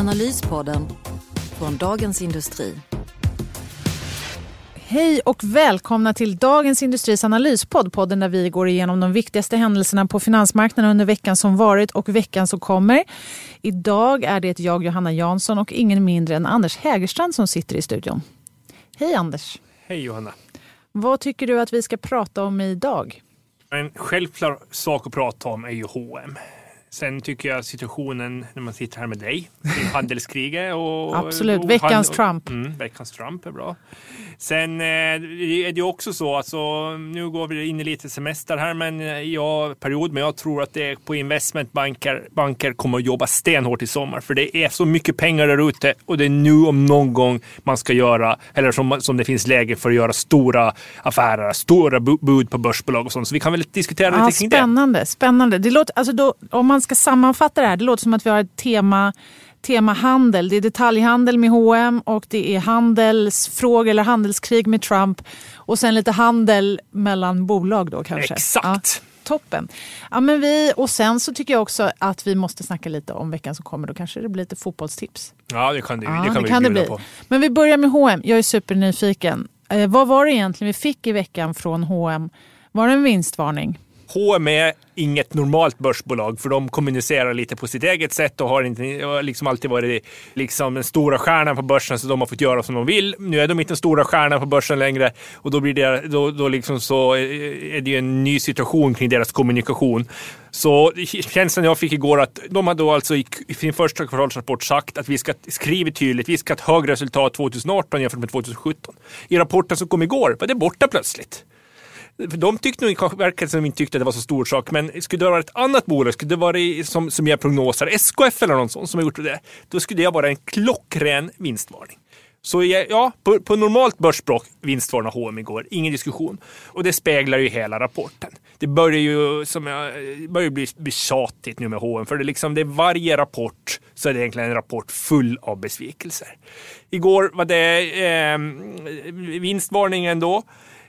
Analyspodden från Dagens Industri. Hej och välkomna till Dagens Industris analyspodd. Podden där vi går igenom de viktigaste händelserna på finansmarknaden under veckan som varit och veckan som kommer. Idag är det jag, Johanna Jansson och ingen mindre än Anders Hägerstrand som sitter i studion. Hej Anders! Hej Johanna! Vad tycker du att vi ska prata om idag? En självklar sak att prata om är ju H&M. Sen tycker jag situationen när man sitter här med dig, handelskriget och... Absolut, och veckans Trump. Mm, veckans Trump är bra. Sen eh, är det också så, alltså, nu går vi in i lite semester här, men eh, ja, period, men jag tror att det är på investmentbanker banker kommer att jobba stenhårt i sommar, för det är så mycket pengar där ute och det är nu om någon gång man ska göra, eller som, som det finns läge för att göra stora affärer, stora bud på börsbolag och sånt. Så vi kan väl diskutera ja, lite kring det. Spännande, spännande. Alltså då, om man ska sammanfatta det här, det låter som att vi har ett tema tema handel. Det är detaljhandel med H&M och det är handelsfrågor eller handelskrig med Trump. Och sen lite handel mellan bolag då kanske. Exakt. Ja, toppen. Ja, men vi, och sen så tycker jag också att vi måste snacka lite om veckan som kommer. Då kanske det blir lite fotbollstips. Ja, det kan det, ja, det kan det kan det bli. på. Men vi börjar med H&M. Jag är supernyfiken. Eh, vad var det egentligen vi fick i veckan från H&M? Var det en vinstvarning? H&M är inget normalt börsbolag för de kommunicerar lite på sitt eget sätt och har inte liksom alltid varit liksom den stora stjärnan på börsen så de har fått göra som de vill. Nu är de inte den stora stjärnan på börsen längre och då blir det då, då liksom så eh, är det en ny situation kring deras kommunikation. Så känslan jag fick igår att de hade då alltså i sin första kvartalsrapport sagt att vi ska skriva tydligt, vi ska ha ett högre resultat 2018 jämfört med 2017. I rapporten som kom igår var det borta plötsligt. De tyckte nog, verkade som de inte tyckte att det var så stor sak, men skulle det vara ett annat bolag, skulle det vara som, som gör prognoser, SKF eller någon sån som har gjort det, då skulle det vara en klockren vinstvarning. Så ja, på, på normalt börsspråk vinstvarnar H&M igår, ingen diskussion. Och det speglar ju hela rapporten. Det börjar ju som jag, börjar bli, bli tjatigt nu med H&M för det är liksom, det är varje rapport så är det egentligen en rapport full av besvikelser. Igår var det eh, vinstvarningen då.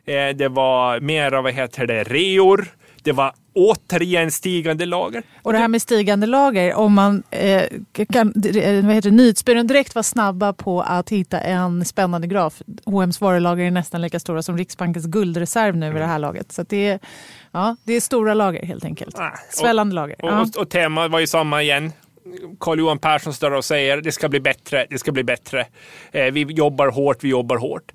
Eh, det var mera, vad heter det, reor. Det var återigen stigande lager. Och det här med stigande lager, om man eh, kan, eh, vad heter det, Nyhetsbyrån direkt var snabba på att hitta en spännande graf. H&M's varulager är nästan lika stora som Riksbankens guldreserv nu mm. vid det här laget. Så det är, ja, det är stora lager helt enkelt. Ah, Svällande lager. Och, ja. och, och temat var ju samma igen. Carl-Johan Persson står och säger det ska bli bättre, det ska bli bättre. Eh, vi jobbar hårt, vi jobbar hårt.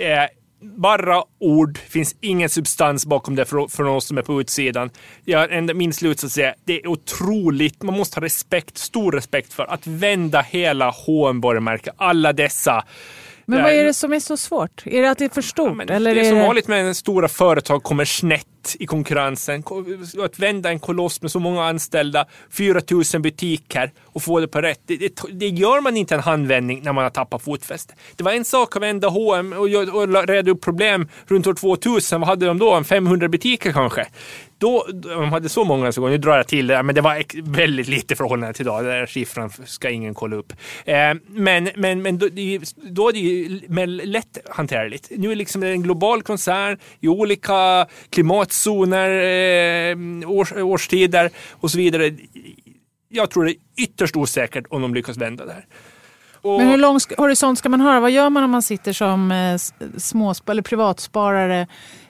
Eh, bara ord, finns ingen substans bakom det från oss som är på utsidan. Ja, min slutsats är det är otroligt, man måste ha respekt, stor respekt för att vända hela H&M varumärket alla dessa men vad är det som är så svårt? Är det att det är för stort? Ja, eller det är, är som det... vanligt med stora företag kommer snett i konkurrensen. Att vända en koloss med så många anställda, 4 000 butiker och få det på rätt. Det, det, det gör man inte en handvändning när man har tappat fotfäste. Det var en sak att vända H&M och, och reda upp problem runt år 2000. Vad hade de då? 500 butiker kanske? Då, de hade så många så nu drar jag till det, men det var väldigt lite förhållande till idag. Den där siffran ska ingen kolla upp. Eh, men, men, men då, då är det ju lätt hanterligt. Nu är liksom en global koncern i olika klimatzoner, eh, års, årstider och så vidare. Jag tror det är ytterst osäkert om de lyckas vända det här. Och... Men hur lång horisont ska man ha? Vad gör man om man sitter som eh, småsp eller privatsparare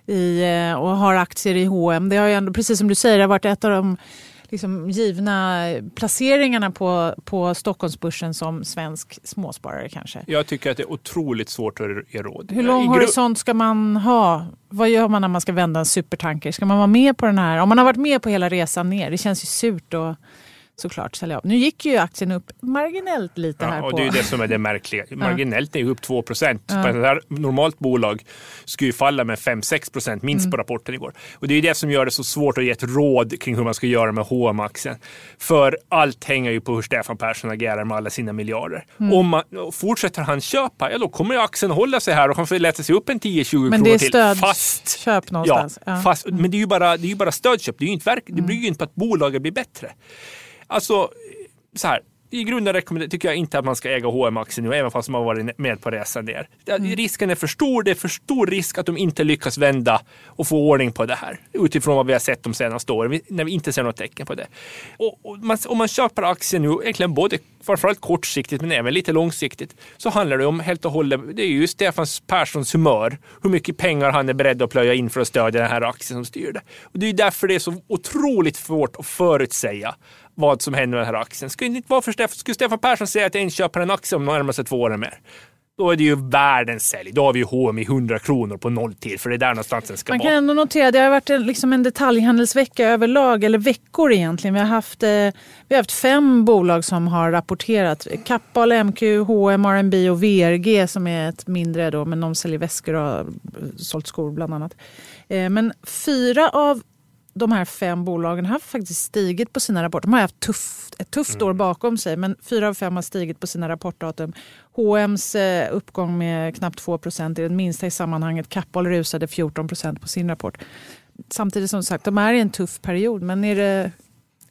i, eh, och har aktier i H&M? Det har ju ändå, precis som du säger, det har varit ett av de liksom, givna placeringarna på, på Stockholmsbörsen som svensk småsparare kanske. Jag tycker att det är otroligt svårt att ge råd. Hur lång horisont ska man ha? Vad gör man när man ska vända en supertanker? Ska man vara med på den här? Om man har varit med på hela resan ner, det känns ju surt att såklart sälja av. Nu gick ju aktien upp marginellt lite ja, här och på... Det är det som är det märkliga. Marginellt är ju upp 2 procent. Ja. Ett normalt bolag skulle ju falla med 5-6 procent minst mm. på rapporten igår. Och det är det som gör det så svårt att ge ett råd kring hur man ska göra med hm aktien För allt hänger ju på hur Stefan Persson agerar med alla sina miljarder. Mm. Om man, fortsätter han köpa, ja då kommer aktien hålla sig här och kan få lätta sig upp en 10-20 kronor till. Men det är stödköp någonstans. Ja, ja. Fast, mm. Men det är ju bara, det är ju bara stödköp. Det, är ju inte verk, det bygger ju inte på att bolaget blir bättre. Alltså, så här. I grunden tycker jag inte att man ska äga hm aktien nu, även fast man har varit med på resan där. Mm. Risken är för stor. Det är för stor risk att de inte lyckas vända och få ordning på det här. Utifrån vad vi har sett de senaste åren, när vi inte ser något tecken på det. Och, och man, om man köper aktien nu, egentligen både framförallt kortsiktigt men även lite långsiktigt, så handlar det om helt och hållet, det är ju Stefan Perssons humör. Hur mycket pengar han är beredd att plöja in för att stödja den här aktien som styr det. Och det är därför det är så otroligt svårt att förutsäga vad som händer med den här aktien. Skulle, inte vara för Stefan, skulle Stefan Persson säga att jag inte köper en aktie om de närmaste två åren mer? Då är det ju världens sälj. Då har vi ju H&M i 100 kronor på nolltid, för det är där någonstans den ska vara. Man kan ändå notera, det har varit liksom en detaljhandelsvecka överlag, eller veckor egentligen. Vi har haft, eh, vi har haft fem bolag som har rapporterat. Kappahl, MQ, H&M, R&B och VRG som är ett mindre då, men de säljer väskor och har sålt skor bland annat. Eh, men fyra av de här fem bolagen har faktiskt stigit på sina rapporter. De har haft tufft, ett tufft mm. år bakom sig men fyra av fem har stigit på sina rapportdatum. H&M's eh, uppgång med knappt 2% är den minsta i sammanhanget. Kappahl rusade 14% på sin rapport. Samtidigt som sagt, de är i en tuff period men är det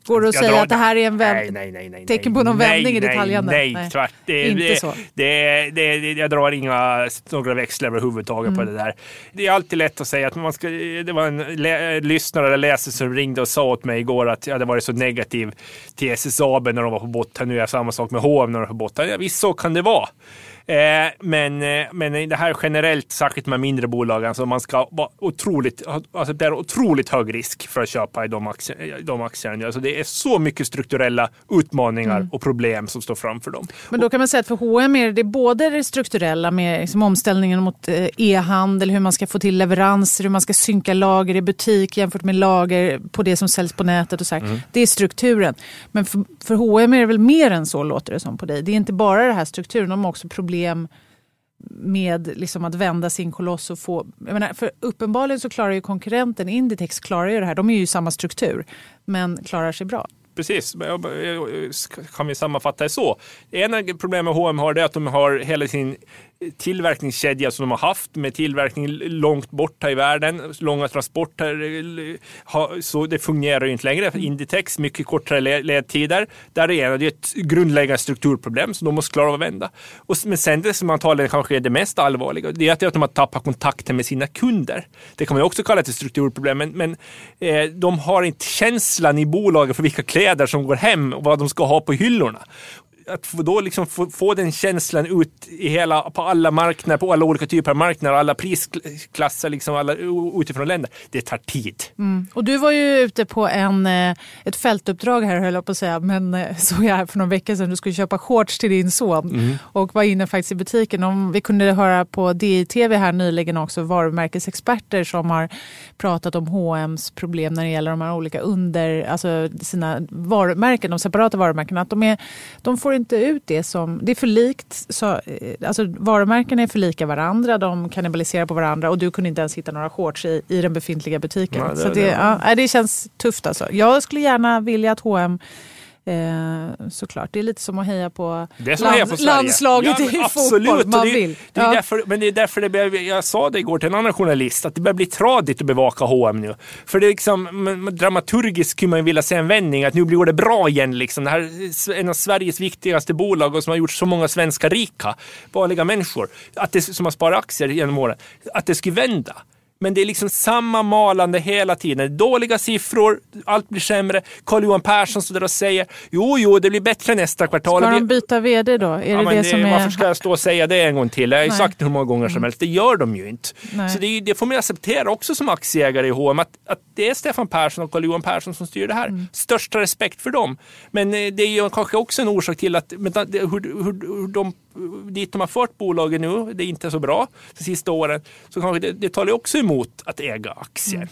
Går det att säga att det här är en vänd, nej, nej, nej, tecken på någon vändning i detaljhandeln? Nej, nej, tvärt. Det, inte det, så. Det, det, jag drar inga några växlar överhuvudtaget mm. på det där. Det är alltid lätt att säga att man ska... Det var en lä, lyssnare eller läsare som ringde och sa åt mig igår att jag hade varit så negativ till SSAB när de var på botten. Nu är jag samma sak med H&M när de var på botten. Ja, visst, så kan det vara. Eh, men, eh, men det här generellt, särskilt med mindre bolag, alltså man ska vara otroligt, alltså det är otroligt hög risk för att köpa i de, aktier, de aktierna. Alltså det är så mycket strukturella utmaningar mm. och problem som står framför dem. Men då kan man säga att för H&M är det både det strukturella med liksom omställningen mot eh, e-handel, hur man ska få till leveranser, hur man ska synka lager i butik jämfört med lager på det som säljs på nätet. och så mm. Det är strukturen. Men för, för H&M är det väl mer än så låter det som på dig. Det är inte bara det här strukturen, de har också problem problem med liksom att vända sin koloss och få... Menar, för uppenbarligen så klarar ju konkurrenten Inditex klarar ju det här. De är ju i samma struktur, men klarar sig bra. Precis, kan vi sammanfatta det så. En problem med H&M har det att de har hela sin tillverkningskedja som de har haft med tillverkning långt borta i världen, långa transporter. Så det fungerar ju inte längre. Inditex, mycket kortare ledtider. Där är det ett grundläggande strukturproblem som de måste klara av att vända. men sen det som antagligen kanske är det mest allvarliga, det är att de har tappat kontakten med sina kunder. Det kan man också kalla ett strukturproblem, men, men eh, de har inte känslan i bolaget för vilka kläder som går hem och vad de ska ha på hyllorna att då liksom få, få, den känslan ut i hela, på alla marknader, på alla olika typer av marknader, alla prisklasser, liksom alla, utifrån länder. Det tar tid. Mm. Och du var ju ute på en, eh, ett fältuppdrag här höll jag på att säga, men eh, såg jag här för någon vecka sedan. Du skulle köpa shorts till din son mm. och var inne faktiskt i butiken. Och vi kunde höra på DI-TV här nyligen också varumärkesexperter som har pratat om H&M's problem när det gäller de här olika under, alltså sina varumärken, de separata varumärkena. Att de, är, de får får inte ut det som... Det är för likt. Så, eh, alltså, varumärken är för lika varandra, de kannibaliserar på varandra och du kunde inte ens hitta några shorts i, i den befintliga butiken. Ja, det, så det, det, ja, det känns tufft alltså. Jag skulle gärna vilja att H&M Eh, såklart. Det är lite som att heja på, det land, heja på landslaget ja, i absolut. fotboll. Man det, vill. Det är ja. därför, men det är därför det börjar, jag sa det igår till en annan journalist, att det börjar bli tradigt att bevaka H&M nu. För det är liksom, dramaturgiskt skulle man vilja se en vändning, att nu blir det bra igen. Liksom. Det här är en av Sveriges viktigaste bolag och som har gjort så många svenskar rika, vanliga människor, att det, som har sparat aktier genom åren, att det skulle vända. Men det är liksom samma malande hela tiden. Dåliga siffror, allt blir sämre. Carl-Johan Persson står där och säger jo, jo, det blir bättre nästa kvartal. Ska de byta vd då? Är ja, det det, som är... Varför ska jag stå och säga det en gång till? Jag har ju sagt det hur många gånger som mm. helst. Det gör de ju inte. Nej. Så det, det, får man acceptera också som aktieägare i H&M att, att det är Stefan Persson och Carl-Johan Persson som styr det här. Mm. Största respekt för dem. Men eh, det är ju kanske också en orsak till att hur, hur, hur de dit de har fört bolagen nu, det är inte så bra de sista åren, så kanske det, det talar också emot att äga aktien.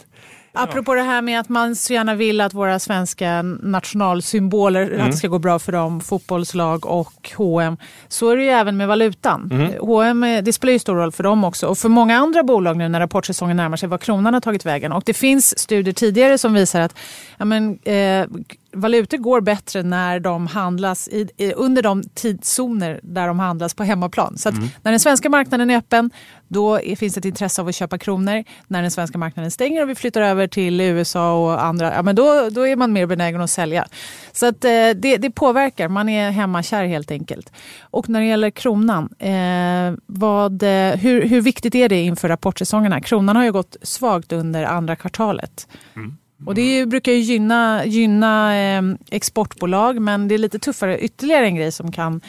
Apropå det här med att man så gärna vill att våra svenska nationalsymboler, mm. att det ska gå bra för dem, fotbollslag och H&M så är det ju även med valutan. Mm. H&M det spelar ju stor roll för dem också och för många andra bolag nu när rapportsäsongen närmar sig, var kronan har tagit vägen. Och det finns studier tidigare som visar att ja, men, eh, valutor går bättre när de handlas i, i, under de tidszoner där de handlas på hemmaplan. Så mm. när den svenska marknaden är öppen, då är, finns det ett intresse av att köpa kronor. När den svenska marknaden stänger och vi flyttar över till USA och andra, ja, men då, då är man mer benägen att sälja. Så att, eh, det, det, påverkar, man är hemmakär helt enkelt. Och när det gäller kronan, eh, vad, eh, hur, hur viktigt är det inför rapportsäsongerna? Kronan har ju gått svagt under andra kvartalet. Mm. Och det brukar ju gynna, gynna eh, exportbolag men det är lite tuffare. Ytterligare en grej som kan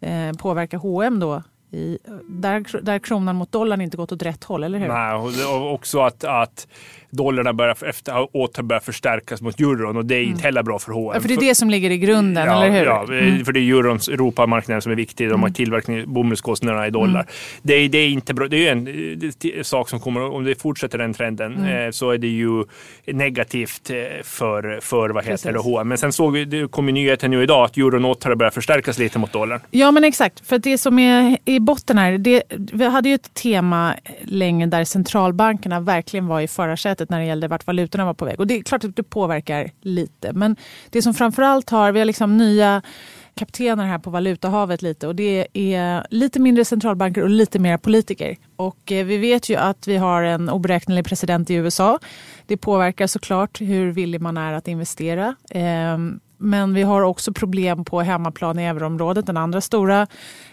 eh, påverka H&M då i, där, där kronan mot dollarn inte gått åt rätt håll, eller hur? Nej, och också att, att dollarn börjar efter, åter börjar förstärkas mot euron och det är mm. inte heller bra för H&M. Ja, för det är det som ligger i grunden, ja, eller hur? Ja, mm. för det är eurons Europamarknaden som är viktig. De har mm. tillverkning, bomullskostnaderna i dollar. Mm. Det, är, det är inte bra. Det är en det, sak som kommer, om det fortsätter den trenden, mm. eh, så är det ju negativt eh, för, för vad heter det, H&M. Men sen såg vi, det kom ju nyheten nu idag, att euron åter börjar förstärkas lite mot dollarn. Ja, men exakt. För det som är i botten här, det, vi hade ju ett tema länge där centralbankerna verkligen var i förarsätet sättet när det gällde vart valutorna var på väg. Och det är klart att det påverkar lite. Men det som framförallt har, vi har liksom nya kaptener här på valutahavet lite och det är lite mindre centralbanker och lite mer politiker. Och eh, vi vet ju att vi har en oberäknelig president i USA. Det påverkar såklart hur villig man är att investera. Ehm, men vi har också problem på hemmaplan i euroområdet, den andra stora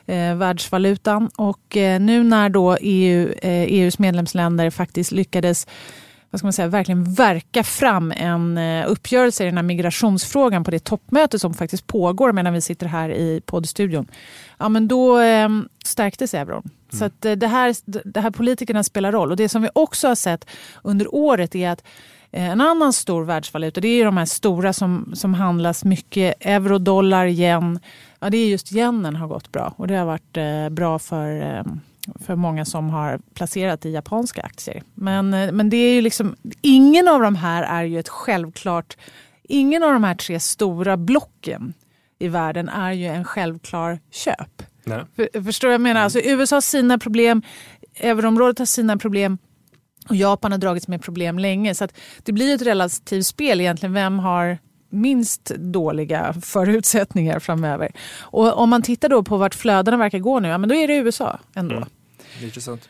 eh, världsvalutan. Och eh, nu när då EU, eh, EUs medlemsländer faktiskt lyckades vad ska man säga, verkligen verka fram en eh, uppgörelse i den här migrationsfrågan på det toppmöte som faktiskt pågår medan vi sitter här i poddstudion. Ja, men då eh, stärktes euron. Mm. Så att eh, det, här, det här politikerna spelar roll. Och det som vi också har sett under året är att eh, en annan stor världsvaluta, det är de här stora som, som handlas mycket, euro, dollar, yen. Ja, det är just yenen har gått bra och det har varit eh, bra för eh, för många som har placerat i japanska aktier. Men, eh, men det är ju liksom, ingen av de här är ju ett självklart... Ingen av de här tre stora blocken i världen är ju en självklar köp. För, förstår du vad jag menar? Alltså, USA har sina problem, euroområdet har sina problem och Japan har dragits med problem länge. Så det blir ett relativt spel egentligen. Vem har minst dåliga förutsättningar framöver. Och om man tittar då på vart flödena verkar gå nu, ja, men då är det USA ändå. Mm. Intressant.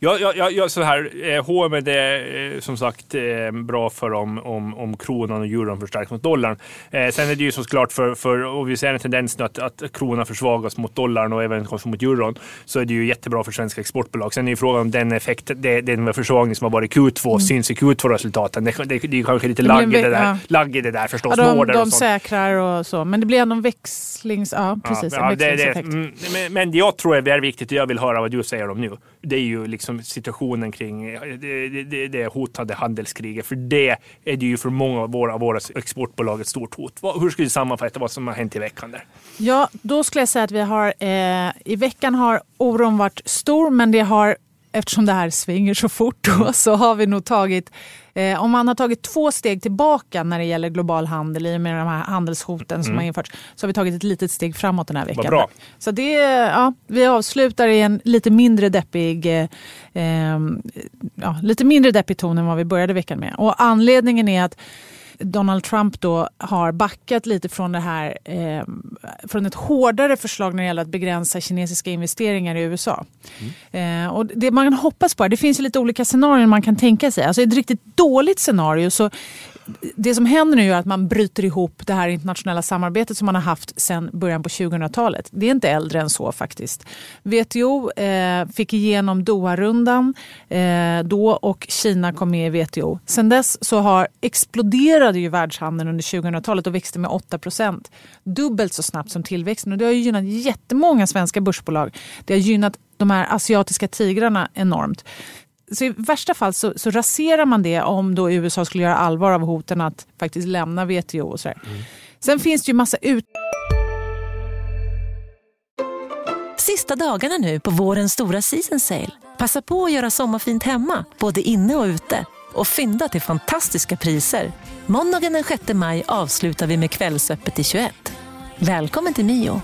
Ja, ja, ja, så här, eh, H&M är eh, som sagt eh, bra för om, om, om kronan och euron förstärks mot dollarn. Eh, sen är det ju såklart för, för och vi ser en tendens nu att, att kronan försvagas mot dollarn och även mot euron, så är det ju jättebra för svenska exportbolag. Sen är ju frågan om den effekt, det, den försvagning som har varit i Q2 mm. syns i Q2-resultaten. Det, det, det är kanske lite lagg i det där, ja. lagg i det där förstås. Ja, de de säkrar och så, men det blir ändå växlings... Ja, precis. Ja, en växlingseffekt. Det, det, men, men jag tror är väldigt viktigt och jag vill höra vad du säger om nu. Det är ju liksom situationen kring det, det, det hotade handelskriget. För det är det ju för många av våra, våra exportbolag ett stort hot. Hur skulle du sammanfatta vad som har hänt i veckan? där? Ja, då skulle jag säga att vi har eh, i veckan har oron varit stor, men det har eftersom det här svänger så fort då, mm. så har vi nog tagit Eh, om man har tagit två steg tillbaka när det gäller global handel i och med de här handelshoten som mm. har införts så har vi tagit ett litet steg framåt den här veckan. Vad bra. Så det, ja, vi avslutar i en lite mindre deppig eh, ehm, ja, lite mindre deppig ton än vad vi började veckan med. Och anledningen är att Donald Trump då har backat lite från det här eh, från ett hårdare förslag när det gäller att begränsa kinesiska investeringar i USA. Mm. Eh, och det man hoppas på, det finns ju lite olika scenarier man kan tänka sig. Alltså ett riktigt dåligt scenario så det som händer nu är att man bryter ihop det här internationella samarbetet som man har haft sedan början på 2000-talet. Det är inte äldre än så faktiskt. WTO eh, fick igenom Doha-rundan eh, då och Kina kom med i WTO. Sedan dess så har exploderade ju världshandeln under 2000-talet och växte med 8 procent. Dubbelt så snabbt som tillväxten och det har ju gynnat jättemånga svenska börsbolag. Det har gynnat de här asiatiska tigrarna enormt så i värsta fall så, så, raserar man det om då USA skulle göra allvar av hoten att faktiskt lämna WTO. Och så mm. Sen finns det ju massa ut... Sista dagarna nu på vårens stora season sale. Passa på att göra sommarfint hemma, både inne och ute. och fynda till fantastiska priser. Måndagen den 6 maj avslutar vi med Kvällsöppet i 21. Välkommen till Mio.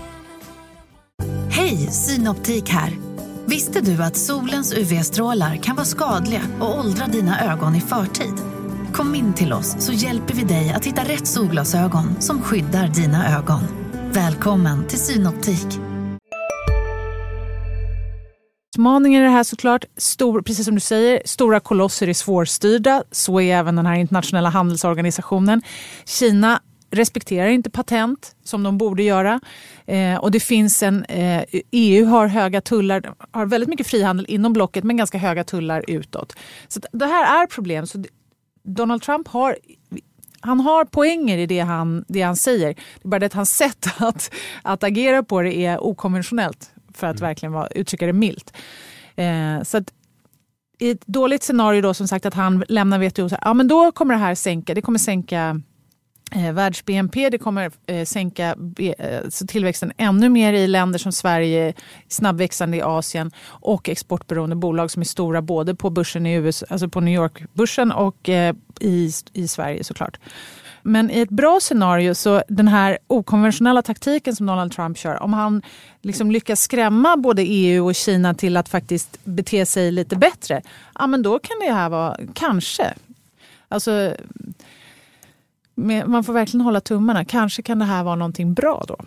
Hej, Synoptik här. Visste du att solens UV-strålar kan vara skadliga och åldra dina ögon i förtid? Kom in till oss så hjälper vi dig att hitta rätt solglasögon som skyddar dina ögon. Välkommen till Synoptik. Utmaningen i det här såklart, stor, precis som du säger, stora kolosser är svårstyrda. Så är även den här internationella handelsorganisationen. Kina respekterar inte patent som de borde göra. Eh, och det finns en, eh, EU har höga tullar, har väldigt mycket frihandel inom blocket men ganska höga tullar utåt. Så det här är problem. Så Donald Trump har han har poänger i det han, det han säger. Det är bara det att hans sätt att, att agera på det är okonventionellt för att mm. verkligen vara, uttrycka det milt. Eh, så att, i ett dåligt scenario då som sagt att han lämnar WTO, så, ja, men då kommer det här sänka, det kommer sänka eh, världs-BNP, det kommer eh, sänka eh, tillväxten ännu mer i länder som Sverige, snabbväxande i Asien och exportberoende bolag som är stora både på börsen i USA, alltså på New York-börsen och eh, i, i Sverige såklart. Men i ett bra scenario så den här okonventionella taktiken som Donald Trump kör, om han liksom lyckas skrämma både EU och Kina till att faktiskt bete sig lite bättre, ja men då kan det här vara, kanske, alltså man får verkligen hålla tummarna. Kanske kan det här vara någonting bra då.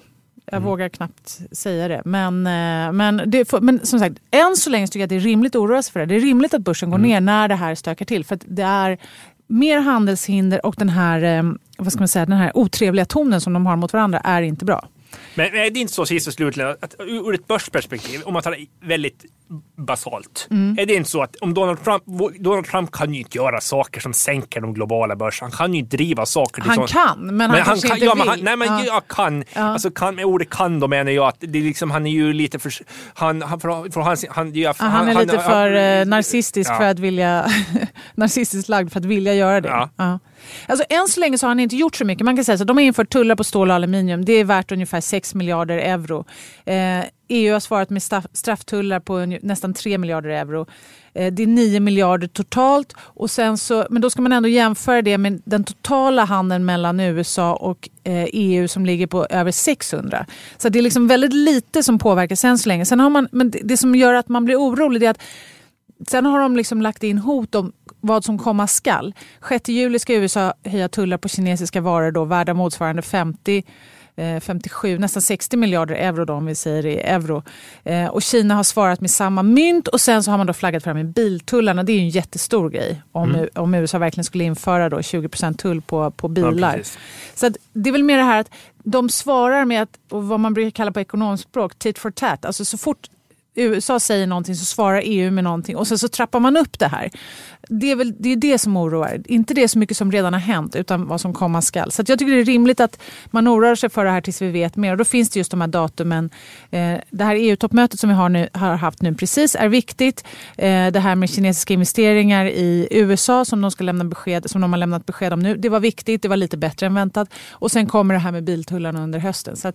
Jag mm. vågar knappt säga det. Men, eh, men, det men som sagt, än så länge tycker jag att det är rimligt att oroa sig för det. Det är rimligt att börsen går mm. ner när det här stökar till. För det är mer handelshinder och den här, eh, vad ska man säga, den här otrevliga tonen som de har mot varandra är inte bra. Men, men är det inte så sist och slutligen att ur ett börsperspektiv, om man det väldigt basalt. Mm. Är det inte så att om Donald Trump, Donald Trump kan ju inte göra saker som sänker de globala börserna. Han kan ju inte driva saker. Han liksom, kan, men, men han, kanske kan, inte ja, vill. Han, nej, men ja. jag kan. Ja. Alltså kan, med ordet kan då menar jag att det är liksom, han är ju lite för... Han, han, för, för, han, han, ja, han, han är han, lite för eh, narcissistisk för att vilja... narcissiskt lagd för att vilja göra det. Ja. Alltså, än så länge så har han inte gjort så mycket. Man kan säga att de har infört tullar på stål och aluminium. Det är värt ungefär 6 miljarder euro. Eh, EU har svarat med strafftullar på nästan 3 miljarder euro. Eh, det är 9 miljarder totalt. Och sen så, men då ska man ändå jämföra det med den totala handeln mellan USA och eh, EU som ligger på över 600. Så det är liksom väldigt lite som påverkas än så länge. Sen har man, men det som gör att man blir orolig är att Sen har de liksom lagt in hot om vad som komma skall. 6 juli ska USA höja tullar på kinesiska varor då, värda motsvarande 50 57, eh, nästan 60 miljarder euro då, om vi säger i euro. Eh, och Kina har svarat med samma mynt och sen så har man då flaggat fram med biltullarna. Det är ju en jättestor grej om, mm. om USA verkligen skulle införa då 20% tull på, på bilar. Ja, så det är väl mer det här att de svarar med att, vad man brukar kalla på ekonomspråk, tit for tat. Alltså så fort USA säger någonting så svarar EU med någonting och sen så trappar man upp det här. Det är väl det, är det som oroar. Inte det så mycket som redan har hänt utan vad som komma skall. Så jag tycker det är rimligt att man oroar sig för det här tills vi vet mer. Och då finns det just de här datumen. Eh, det här EU-toppmötet som vi har, nu, har haft nu precis är viktigt. Eh, det här med kinesiska investeringar i USA som de, ska lämna besked, som de har lämnat besked om nu. Det var viktigt, det var lite bättre än väntat. Och sen kommer det här med biltullarna under hösten. Så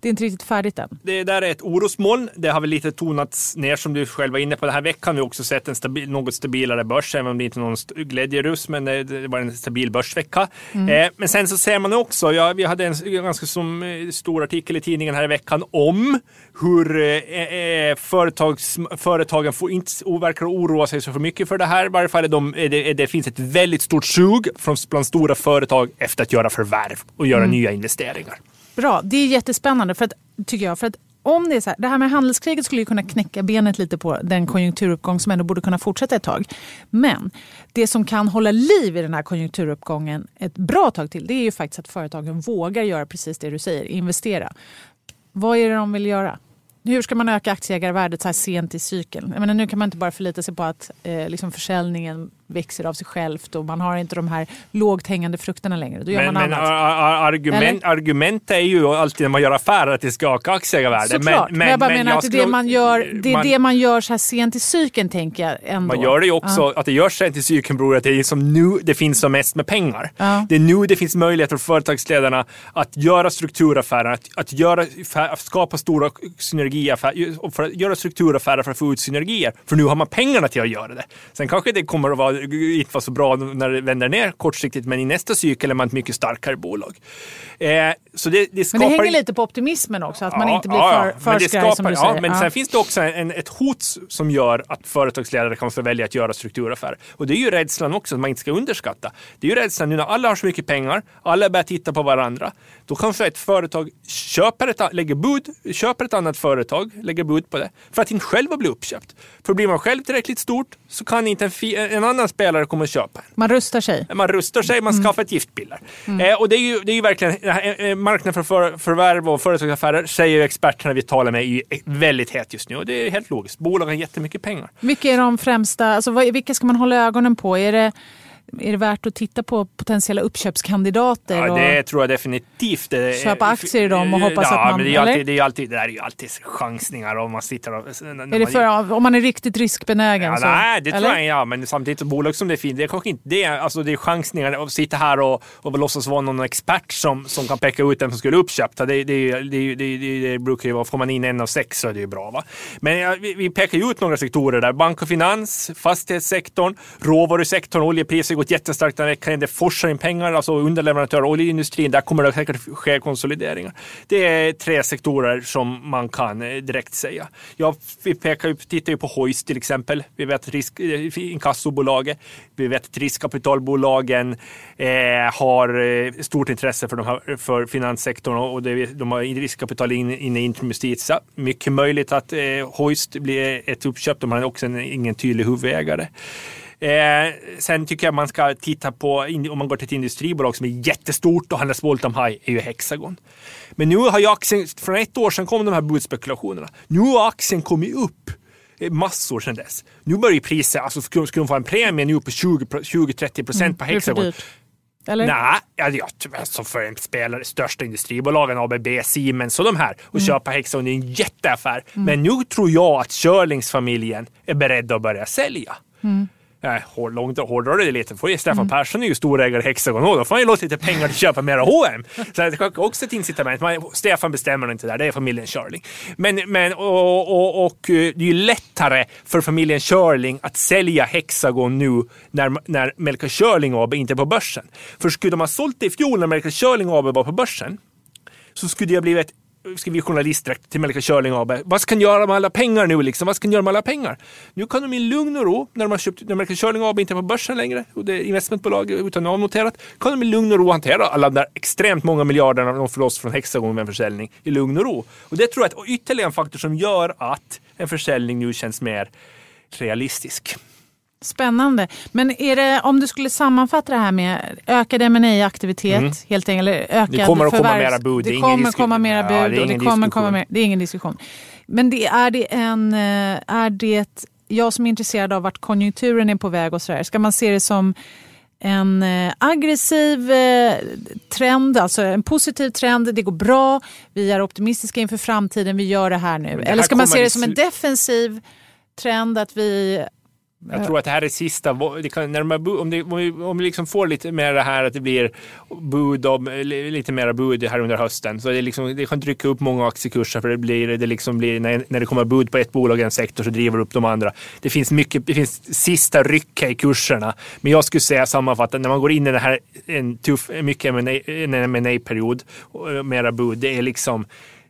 det är inte riktigt färdigt än. Det där är ett orosmoln. Det har vi lite tonats ner som du själv var inne på. Den här veckan har vi också sett en stabil, något stabilare börs, även om det inte är någon glädjerus, men det var en stabil börsvecka. Mm. Eh, men sen så ser man också, ja, vi hade en ganska som, eh, stor artikel i tidningen här i veckan om hur eh, eh företags, företagen får inte verkar oroa sig så för mycket för det här. I varje fall är de, är det, är det finns ett väldigt stort sug från, bland stora företag efter att göra förvärv och göra mm. nya investeringar. Bra, det är jättespännande för att, tycker jag. För att om det är så här, det här med handelskriget skulle ju kunna knäcka benet lite på den konjunkturuppgång som ändå borde kunna fortsätta ett tag. Men det som kan hålla liv i den här konjunkturuppgången ett bra tag till det är ju faktiskt att företagen vågar göra precis det du säger, investera. Vad är det de vill göra? Hur ska man öka aktieägarvärdet så här sent i cykeln? Jag menar, nu kan man inte bara förlita sig på att eh, liksom försäljningen växer av sig självt och man har inte de här lågt hängande frukterna längre. Då gör men, man men argument, argument är ju alltid när man gör affärer att det ska öka aktieägarvärdet. Såklart, men, men, jag bara men menar jag att det är, det man gör, det, man, det man gör så här sent i cykeln tänker jag ändå. Man gör det ju också, ja. att det görs sent i cykeln beror på att det är som nu det finns som mest med pengar. Ja. Det är nu det finns möjlighet för företagsledarna att göra strukturaffärer, att, att göra, skapa stora synergiaffärer, för att göra strukturaffärer för att få ut synergier. För nu har man pengarna till att göra det. Sen kanske det kommer att vara inte vara så bra när det vänder ner kortsiktigt, men i nästa cykel är man ett mycket starkare bolag. Eh, så det, det skapar... Men det hänger lite på optimismen också, att man inte blir ja, för, för men skraj som du ja, säger. Men Ja. sen finns det också en, ett hot som gör att företagsledare kan få välja att göra strukturaffärer. Och det är ju rädslan också, som man inte ska underskatta. Det är ju rädslan nu när alla har så mycket pengar, alla börjar titta på varandra. Då kanske ett företag köper ett, lägger bud, köper ett annat företag, lägger bud på det, för att inte själva bli uppköpt. För blir man själv tillräckligt stort så kan inte en, en annan spelare komma och köpa en. Man rustar sig. Man rustar sig, man skaffar ett giftpiller. Eh, och det är ju, det är ju verkligen, eh, eh, marknaden för för förvärv och företagsaffärer säger ju experterna vi talar med är väldigt het just nu. Och det är helt logiskt. Bolag har jättemycket pengar. Vilka är de främsta, alltså vilka ska man hålla ögonen på? Är det, är det värt att titta på potentiella uppköpskandidater? Ja, det tror jag definitivt. Köpa aktier i dem och hoppas ja, att man- Men det, är alltid, det, är alltid, det där är ju alltid chansningar om man sitter och... är det för, om man är riktigt riskbenägen? Ja, så, nej, det eller? tror jag ja, men samtidigt bolag som det fint, det är kanske inte det. Alltså det är chansningar att sitta här och, och låtsas vara någon expert som, som kan peka ut den som skulle uppköpta. Det, det, det, det, det, det, det brukar ju vara, får man in en av sex så är det ju bra. Va? Men ja, vi, vi pekar ju ut några sektorer där. Bank och finans, fastighetssektorn, råvarusektorn, oljepriser har gått jättestarkt den här veckan. Det forsar in pengar, alltså underleverantörer, oljeindustrin, där kommer det säkert ske konsolideringar. Det är tre sektorer som man kan eh, direkt säga. Ja, vi pekar tittar ju på Hoist till exempel. Vi vet att risk, eh, inkassobolaget, vi vet att riskkapitalbolagen eh, har eh, stort intresse för, de här, för finanssektorn och det, de har riskkapital inne in i Intrum Justitia. Mycket möjligt att eh, Hoist blir ett uppköp. De har också en, ingen tydlig huvudägare. Eh, sen tycker jag man ska titta på, om man går till ett industribolag som är jättestort och handlas all time high, är ju Hexagon. Men nu har ju aktien, från ett år sedan kom de här budspekulationerna. Nu har aktien kommit upp massor sedan dess. Nu börjar ju priset, alltså skulle, de få en premie nu på 20-30 procent på Mm, för Hexagon. Eller? Nej, tyvärr, alltså för en spelare, största industribolagen, ABB, Siemens och de här, och Mm. köpa Hexagon är en jätteaffär. Men nu tror jag att Körlingsfamiljen är beredda att börja sälja. Mm. Nej, hård, långt hårdrar det lite. Får ju Stefan Persson är ju storägare i Hexagon då får han ju låta lite pengar till att köpa mera H&M. Så det är också ett incitament. Man, Stefan bestämmer inte där, det är familjen Körling. Men, men och, och, och eh, det är ju lättare för familjen Körling att sälja Hexagon nu när, när Melker Körling AB inte är på börsen. För skulle de ha sålt det i fjol när Melker Körling AB var på börsen så skulle det ha blivit skriver journalistdräkt journalist direkt till Melker Körling AB. Vad ska ni göra med alla pengar nu liksom? Vad ska ni göra med alla pengar? Nu kan de i lugn och ro, när de har köpt, när Melker Körling AB inte är på börsen längre och det är investmentbolag utan avnoterat, kan de i lugn och ro hantera alla de där extremt många miljarderna de får loss från Hexagon med en försäljning i lugn och ro. Och det tror jag är ytterligare en faktor som gör att en försäljning nu känns mer realistisk. Spännande. Men är det, om du skulle sammanfatta det här med ökad ma aktivitet helt enkelt, eller ökad Mm. Det kommer att komma förvärvs- mera bud, det Det kommer komma mera Ja, bud det är och det kommer komma mer, det är ingen diskussion. Men det, är det en, eh, är det, jag som är intresserad av vart konjunkturen är på väg och sådär, ska man se det som en eh, aggressiv eh, trend, alltså en positiv trend, det går bra, vi är optimistiska inför framtiden, vi gör det här nu. det här Eller ska man se det som en defensiv trend, att vi jag tror att det här är sista, det kan, när de här om, det, om vi, om vi liksom får lite mer det här att det blir bud om, lite mera bud här under hösten. Så det, liksom, det kan trycka upp många aktiekurser för det blir, det liksom blir när, när det kommer bud på ett bolag i en sektor så driver det upp de andra. Det finns mycket, det finns sista rycka i kurserna. Men jag skulle säga sammanfattat, när man går in i det här en tuff, mycket M&A period mera bud, det är liksom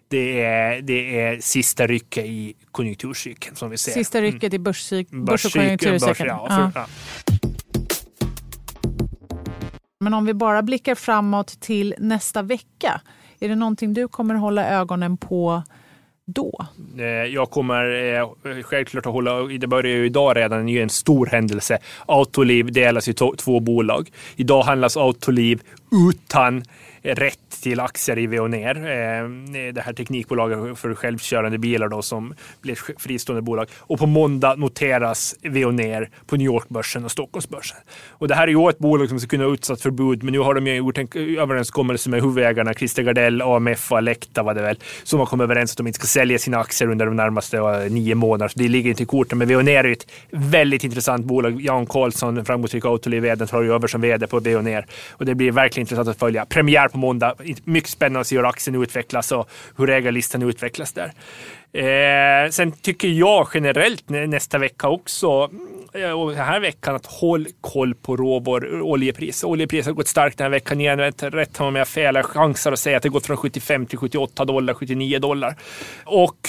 det är, det är sista rycka i konjunkturcykeln som vi ser. Sista rycket i börscyk- börs och Börscykeln, konjunkturcykeln. börs, ja, för, ja. Men om vi bara blickar framåt till nästa vecka. Är det någonting du kommer hålla ögonen på då? Eh, Jag kommer eh, självklart att hålla, det börjar ju idag redan, det är ju en stor händelse. Autoliv delas i två bolag. Idag handlas Autoliv utan rätt till aktier i Veoneer. Eh, det här teknikbolaget för självkörande bilar då som blir ett fristående bolag. Och på måndag noteras Veoneer på New York-börsen och Stockholmsbörsen. Och det här är ju ett bolag som ska kunna utsatt för bud, men nu har de ju gjort en överenskommelse med huvudägarna Christer Gardell, AMF och Alecta var det väl, som har kommit överens att de inte ska sälja sina aktier under de närmaste nio månaderna. Så det ligger inte i korten. Men Veoneer är ju ett väldigt intressant bolag. Jan Karlsson, framgångsrik Autoliv-vd, tar ju över som vd på Veoneer. Och det blir verkligen intressant att följa. Premiär på måndag. Mycket spännande att se hur aktien utvecklas och hur ägarlistan utvecklas där. Eh, sen tycker jag generellt nästa vecka också, eh, och den här veckan, att håll koll på råvaror, oljepris. Oljepriset har gått starkt den här veckan igen. Rätt har jag fel, jag chansar att säga att det gått från 75 till 78 dollar, 79 dollar. Och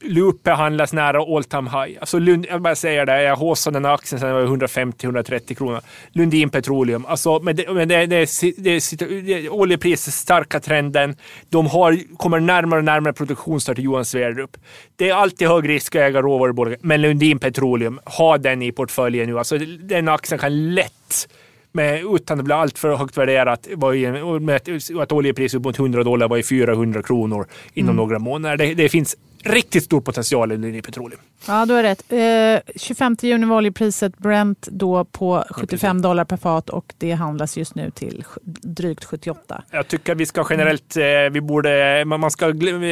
Lupe handlas nära all time high. Alltså Lund, jag bara säger det, jag håsade den aktien den var 150-130 kronor. Lundin Petroleum, alltså med det, med det, det, det, det, oljepriset starka trenden. De har, kommer närmare och närmare produktionsstart till Johan Sverdrup. Det är alltid hög risk att äga råvarubolag, men Lundin Petroleum, ha den i portföljen nu. Alltså den aktien kan lätt med, utan att bli alltför högt värderat. Var i, med att oljepriset upp mot 100 dollar var i 400 kronor inom mm. några månader. Det, det, finns riktigt stor potential i Lundin Petroleum. Ja, du har rätt. Eh, 25 juni var oljepriset Brent då på 75 dollar per fat och det handlas just nu till drygt 78. Jag tycker att vi ska generellt, eh, vi borde, man ska, eh,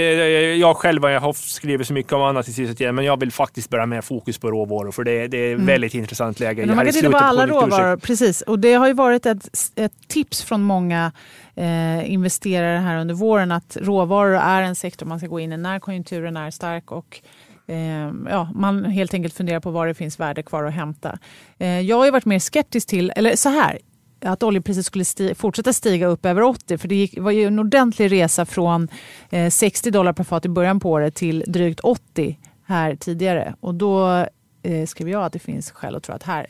jag själv jag har skrivit så mycket om annat i sista tiden, men jag vill faktiskt börja med fokus på råvaror för det, det är ett mm. väldigt intressant läge. Men man kan titta på alla råvaror, precis. Och det har ju varit ett, ett tips från många eh, investerare här under våren att råvaror är en sektor man ska gå in i när konjunkturen är stark och eh, ja, man helt enkelt funderar på var det finns värde kvar att hämta. Eh, jag har varit mer skeptisk till, eller så här, att oljepriset skulle sti fortsätta stiga upp över 80. För det gick, var ju en ordentlig resa från eh, 60 dollar per fat i början på året till drygt 80 här tidigare. Och då eh, skrev jag att det finns skäl att tro att här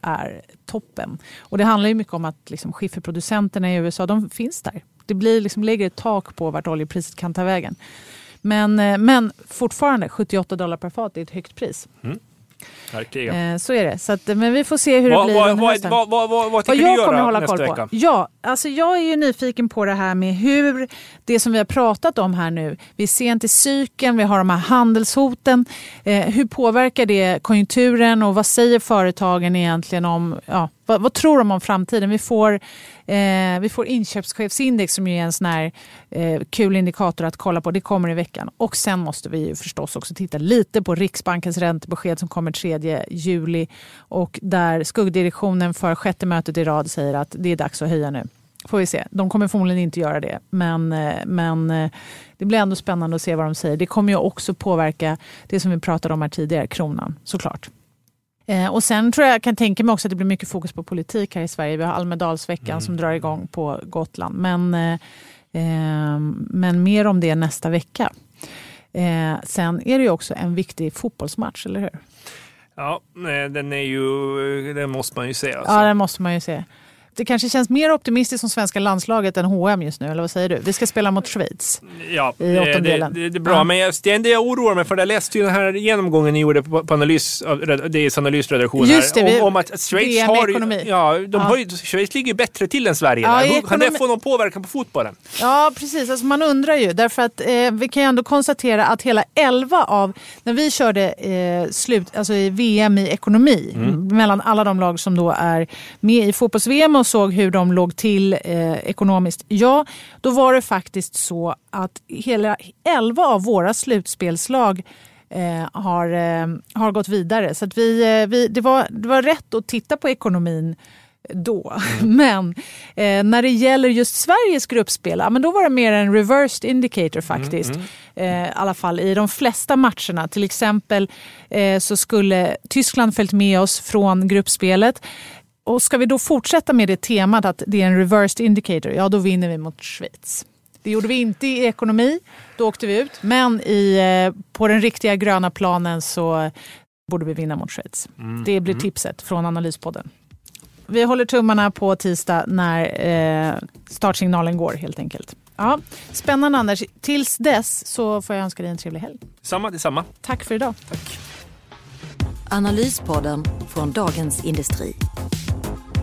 är toppen. Och det handlar ju mycket om att liksom, skifferproducenterna i USA, de finns där. Det blir liksom, lägger ett tak på vart oljepriset kan ta vägen. Men, eh, men fortfarande 78 dollar per fat är ett högt pris. Mm. Eh, så är det. Så att, men vi får se hur det blir vad, under hösten. Vad, vad, vad, vad tycker vad jag du kommer göra hålla nästa koll på. vecka? Ja, alltså jag är ju nyfiken på det här med hur det som vi har pratat om här nu. Vi är sent i cykeln, vi har de här handelshoten. Eh, hur påverkar det konjunkturen och vad säger företagen egentligen om ja, vad, vad, tror de om framtiden? Vi får, eh, vi får inköpschefsindex som är en sån här eh, kul indikator att kolla på. Det kommer i veckan. Och sen måste vi ju förstås också titta lite på Riksbankens räntebesked som kommer 3 juli och där skuggdirektionen för sjätte mötet i rad säger att det är dags att höja nu. Får vi se. De kommer förmodligen inte göra det. Men, eh, men eh, det blir ändå spännande att se vad de säger. Det kommer ju också påverka det som vi pratade om här tidigare, kronan såklart. Eh, och sen tror jag, kan tänka mig också att det blir mycket fokus på politik här i Sverige. Vi har Almedalsveckan mm. som drar igång på Gotland. Men, eh, eh, men mer om det nästa vecka. Eh, sen är det ju också en viktig fotbollsmatch, eller hur? Ja, den, är ju, den måste man ju se. Alltså. Ja, den måste man ju se det kanske känns mer optimistiskt som svenska landslaget än H&M just nu, eller vad säger du? Vi ska spela mot Schweiz ja, i åttondelen. Det, det, det, är bra, ja. men jag, det är det jag oroar mig för. Jag läste ju den här genomgången ni gjorde på, på analys, DIs analysredaktion just det, här, om, om, att Schweiz har, ja, de ja. Har ju, Schweiz ligger bättre till än Sverige. Ja, där. Kan det få någon påverkan på fotbollen? Ja, precis. Alltså man undrar ju, därför att eh, vi kan ju ändå konstatera att hela 11 av, när vi körde eh, slut, alltså i VM i ekonomi, mm. mellan alla de lag som då är med i fotbolls-VM och såg hur de låg till eh, ekonomiskt. Ja, då var det faktiskt så att hela 11 av våra slutspelslag eh, har, eh, har gått vidare. Så att vi, eh, vi, det, var, det var rätt att titta på ekonomin då. Mm. Men eh, när det gäller just Sveriges gruppspel, ja, men då var det mer en reversed indicator faktiskt. Mm, mm. Eh, I alla fall i de flesta matcherna. Till exempel eh, så skulle Tyskland följt med oss från gruppspelet. Och ska vi då fortsätta med det temat att det är en reversed indicator, ja då vinner vi mot Schweiz. Det gjorde vi inte i ekonomi, då åkte vi ut. Men i, eh, på den riktiga gröna planen så borde vi vinna mot Schweiz. Mm. Det blir mm. tipset från Analyspodden. Vi håller tummarna på tisdag när eh, startsignalen går helt enkelt. Ja, spännande Anders. Tills dess så får jag önska dig en trevlig helg. Samma detsamma. Tack för idag. Tack. Analyspodden från Dagens Industri.